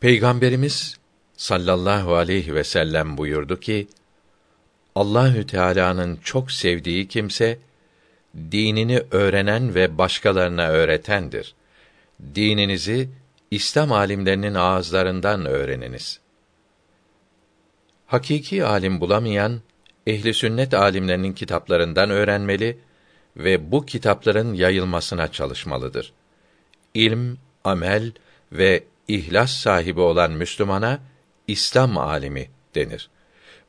Peygamberimiz sallallahu aleyhi ve sellem buyurdu ki: Allahü Teala'nın çok sevdiği kimse dinini öğrenen ve başkalarına öğretendir. Dininizi İslam alimlerinin ağızlarından öğreniniz. Hakiki alim bulamayan ehli sünnet alimlerinin kitaplarından öğrenmeli ve bu kitapların yayılmasına çalışmalıdır. İlm, amel ve ihlas sahibi olan Müslümana İslam alimi denir.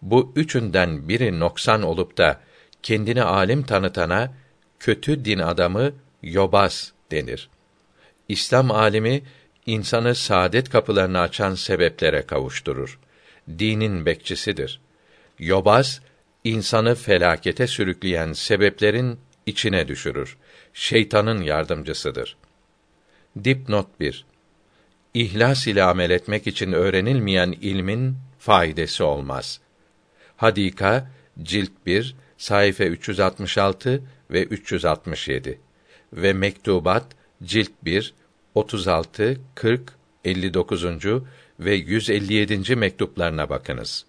Bu üçünden biri noksan olup da kendini alim tanıtana kötü din adamı yobaz denir. İslam alimi insanı saadet kapılarını açan sebeplere kavuşturur. Dinin bekçisidir. Yobaz insanı felakete sürükleyen sebeplerin içine düşürür. Şeytanın yardımcısıdır. Dipnot 1. İhlas ile amel etmek için öğrenilmeyen ilmin faydası olmaz. Hadika cilt 1 sayfa 366 ve 367 ve Mektubat cilt 1 36, 40, 59. ve 157. mektuplarına bakınız.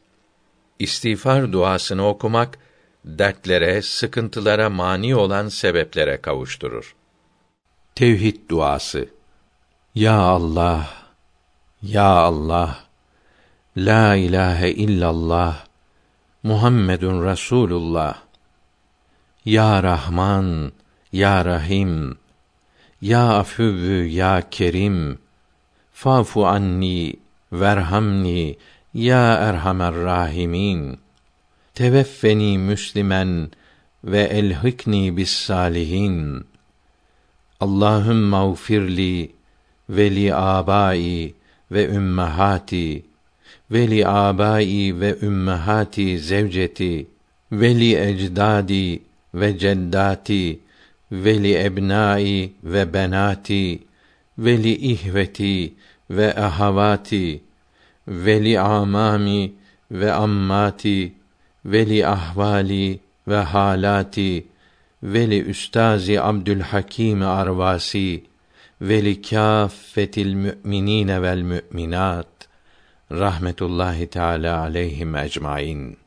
İstiğfar duasını okumak dertlere, sıkıntılara mani olan sebeplere kavuşturur. Tevhid duası. Ya Allah, ya Allah, la ilahe illallah, Muhammedun Rasulullah. Ya Rahman, ya Rahim, ya Afüvvü, ya Kerim, fafu anni, verhamni, ya Erhamer Rahimin. Teveffeni Müslimen ve elhikni bis salihin. Allahümme mağfirli ve li abai ve ümmehati ve li abai ve ümmehati zevceti ve li ecdadi ve ceddati ve li ebnai ve benati ve li ihveti ve ahavati ve li amami ve ammati ve li ahvali ve halati ve li üstazi Abdülhakim Arvasi ve li kâffetil mü'minîne vel mü'minât rahmetullahi teâlâ aleyhim ecmaîn.